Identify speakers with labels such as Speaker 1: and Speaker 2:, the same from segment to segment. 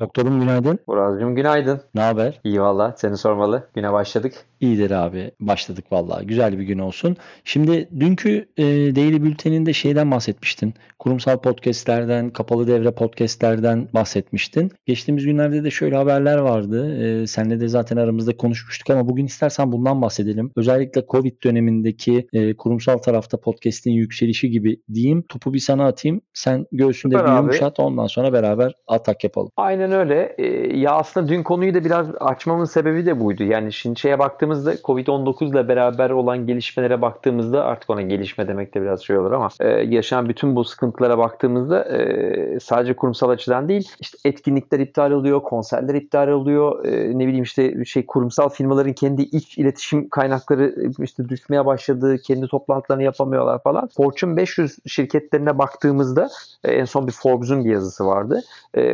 Speaker 1: Doktorum günaydın.
Speaker 2: Murat'cığım günaydın.
Speaker 1: Ne haber?
Speaker 2: İyi valla seni sormalı. Güne başladık.
Speaker 1: İyidir abi. Başladık vallahi. Güzel bir gün olsun. Şimdi dünkü e, Daily Bülten'inde şeyden bahsetmiştin. Kurumsal podcastlerden, kapalı devre podcastlerden bahsetmiştin. Geçtiğimiz günlerde de şöyle haberler vardı. E, senle de zaten aramızda konuşmuştuk ama bugün istersen bundan bahsedelim. Özellikle Covid dönemindeki e, kurumsal tarafta podcast'in yükselişi gibi diyeyim. Topu bir sana atayım. Sen göğsünde
Speaker 2: Süper
Speaker 1: bir
Speaker 2: abi.
Speaker 1: yumuşat. Ondan sonra beraber atak yapalım.
Speaker 2: Aynen öyle. Ee, ya aslında dün konuyu da biraz açmamın sebebi de buydu. Yani şimdi şeye baktığımızda Covid-19 ile beraber olan gelişmelere baktığımızda artık ona gelişme demek de biraz şey olur ama e, yaşanan bütün bu sıkıntılara baktığımızda e, sadece kurumsal açıdan değil işte etkinlikler iptal oluyor, konserler iptal oluyor. E, ne bileyim işte şey kurumsal firmaların kendi iç iletişim kaynakları işte düşmeye başladı. Kendi toplantılarını yapamıyorlar falan. Fortune 500 şirketlerine baktığımızda en son bir Forbes'un bir yazısı vardı.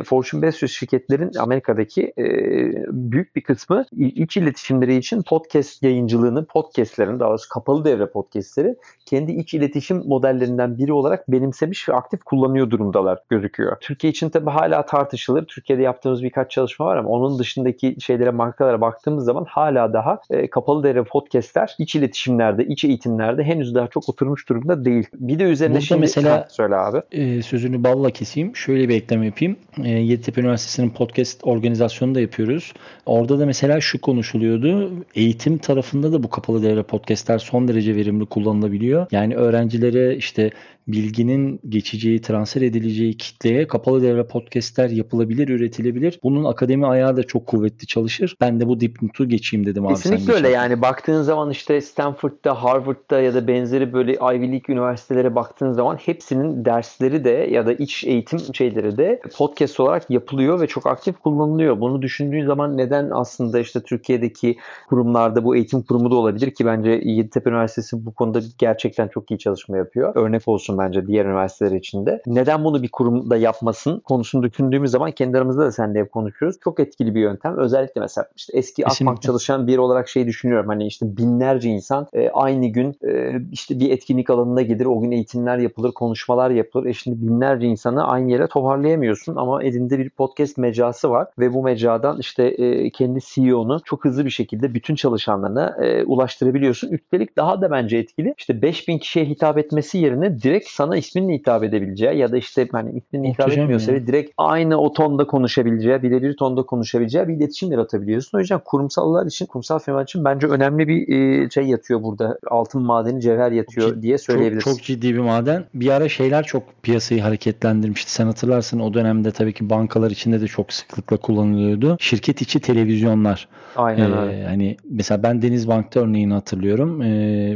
Speaker 2: Fortune 500 şirketlerin Amerika'daki e, büyük bir kısmı iç iletişimleri için podcast yayıncılığını, podcastlerini daha doğrusu kapalı devre podcastleri kendi iç iletişim modellerinden biri olarak benimsemiş ve aktif kullanıyor durumdalar gözüküyor. Türkiye için tabi hala tartışılır. Türkiye'de yaptığımız birkaç çalışma var ama onun dışındaki şeylere, markalara baktığımız zaman hala daha e, kapalı devre podcastler iç iletişimlerde, iç eğitimlerde henüz daha çok oturmuş durumda değil. Bir de üzerine
Speaker 1: Burada
Speaker 2: şimdi...
Speaker 1: mesela-
Speaker 2: Ha, söyle abi.
Speaker 1: e, sözünü balla keseyim. Şöyle bir ekleme yapayım. E, Yeditepe Üniversitesi'nin podcast organizasyonu da yapıyoruz. Orada da mesela şu konuşuluyordu. Eğitim tarafında da bu kapalı devre podcastler son derece verimli kullanılabiliyor. Yani öğrencilere işte bilginin geçeceği, transfer edileceği kitleye kapalı devre podcastler yapılabilir, üretilebilir. Bunun akademi ayağı da çok kuvvetli çalışır. Ben de bu dipnotu geçeyim dedim abi. sen
Speaker 2: Kesinlikle öyle yani baktığın zaman işte Stanford'da, Harvard'da ya da benzeri böyle Ivy League üniversitelere baktığın zaman hepsinin dersleri de ya da iç eğitim şeyleri de podcast olarak yapılıyor ve çok aktif kullanılıyor. Bunu düşündüğün zaman neden aslında işte Türkiye'deki kurumlarda bu eğitim kurumu da olabilir ki bence Yeditepe Üniversitesi bu konuda gerçekten çok iyi çalışma yapıyor. Örnek olsun bence diğer üniversiteler için de. Neden bunu bir kurumda yapmasın konusunu düşündüğümüz zaman kendi aramızda da seninle hep konuşuyoruz. Çok etkili bir yöntem. Özellikle mesela işte eski. Akbank çalışan biri olarak şey düşünüyorum. Hani işte binlerce insan e, aynı gün e, işte bir etkinlik alanına gelir. O gün eğitimler yapılır, konuşmalar yapılır. E şimdi binlerce insanı aynı yere toparlayamıyorsun ama elinde bir podcast mecrası var ve bu mecradan işte e, kendi CEO'nu çok hızlı bir şekilde bütün çalışanlarına e, ulaştırabiliyorsun. Üstelik daha da bence etkili. İşte 5000 kişiye hitap etmesi yerine direkt sana isminle hitap edebileceği ya da işte hani isminle hitap
Speaker 1: Muhteşem
Speaker 2: etmiyorsa
Speaker 1: ya.
Speaker 2: bile direkt aynı o tonda konuşabileceği, birebir tonda konuşabileceği bir iletişim yaratabiliyorsun. O yüzden kurumsallar için, kurumsal firmalar için bence önemli bir e, şey yatıyor burada. Altın madeni, cevher yatıyor
Speaker 1: Cid-
Speaker 2: diye
Speaker 1: Çok,
Speaker 2: söyleyebiliriz.
Speaker 1: çok ciddi bir maden. Bir ara şeyler çok piyasayı hareketlendirmişti. Sen hatırlarsın o dönemde tabii ki bankalar içinde de çok sıklıkla kullanılıyordu. Şirket içi televizyonlar.
Speaker 2: Aynen
Speaker 1: Ee,
Speaker 2: öyle.
Speaker 1: hani mesela ben Denizbank'ta örneğini hatırlıyorum. Ee,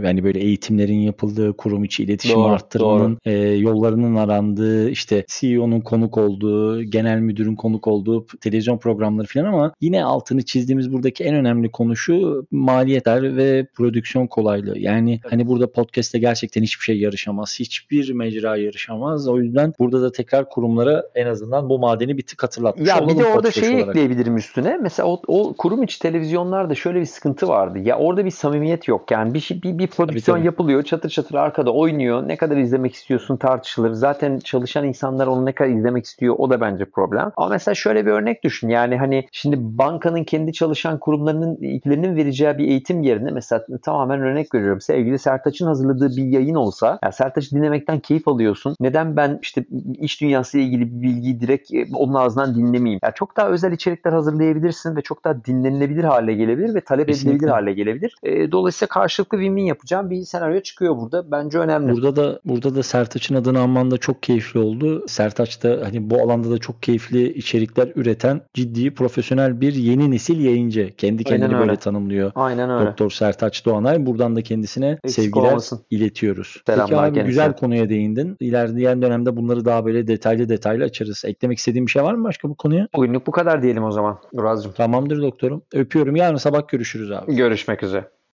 Speaker 1: yani böyle eğitimlerin yapıldığı, kurum içi iletişim
Speaker 2: Doğru,
Speaker 1: arttırmanın e, yollarının arandığı, işte CEO'nun konuk olduğu, genel müdürün konuk olduğu televizyon programları falan ama yine altını çizdiğimiz buradaki en önemli konu şu maliyetler ve prodüksiyon kolaylığı. Yani hani burada podcast'te gerçekten hiçbir şey yarışamaz. Hiçbir mecra yarışamaz. O yüzden burada da tekrar kurumlara en azından bu madeni bir tık hatırlatmış
Speaker 2: Ya bir de orada şeyi
Speaker 1: olarak.
Speaker 2: ekleyebilirim üstüne. Mesela o, o kurum içi televizyonlarda şöyle bir sıkıntı vardı. Ya orada bir samimiyet yok. Yani bir şey- bir, bir prodüksiyon yapılıyor. Çatır çatır arkada oynuyor. Ne kadar izlemek istiyorsun tartışılır. Zaten çalışan insanlar onu ne kadar izlemek istiyor o da bence problem. Ama mesela şöyle bir örnek düşün. Yani hani şimdi bankanın kendi çalışan kurumlarının ilgilerinin vereceği bir eğitim yerine mesela tamamen örnek veriyorum. Sevgili Sertaç'ın hazırladığı bir yayın olsa ya Sertaç'ı dinlemekten keyif alıyorsun. Neden ben işte iş dünyası ile ilgili bir bilgiyi direkt e, onun ağzından dinlemeyeyim? Ya çok daha özel içerikler hazırlayabilirsin ve çok daha dinlenilebilir hale gelebilir ve talep
Speaker 1: Kesinlikle.
Speaker 2: edilebilir hale gelebilir. E, dolayısıyla karşılıklı win-win yapacağım bir senaryo çıkıyor burada. Bence önemli.
Speaker 1: Burada da burada da Sertaç'ın adını anman da çok keyifli oldu. Sertaç da hani bu alanda da çok keyifli içerikler üreten ciddi profesyonel bir yeni nesil yayıncı. Kendi kendini
Speaker 2: Aynen
Speaker 1: böyle
Speaker 2: öyle.
Speaker 1: tanımlıyor.
Speaker 2: Aynen öyle.
Speaker 1: Doktor Sertaç Doğanay. Buradan da kendisine
Speaker 2: Eksik
Speaker 1: sevgiler
Speaker 2: olmasın.
Speaker 1: iletiyoruz.
Speaker 2: Selamlar
Speaker 1: Peki abi
Speaker 2: kendisine.
Speaker 1: güzel konuya değindin. İlerleyen dönemde bunları daha böyle detaylı detaylı açarız. Eklemek istediğin bir şey var mı başka bu konuya?
Speaker 2: Bugünlük bu kadar diyelim o zaman Muraz'cığım.
Speaker 1: Tamamdır doktorum. Öpüyorum. Yarın sabah görüşürüz abi.
Speaker 2: Görüşmek üzere.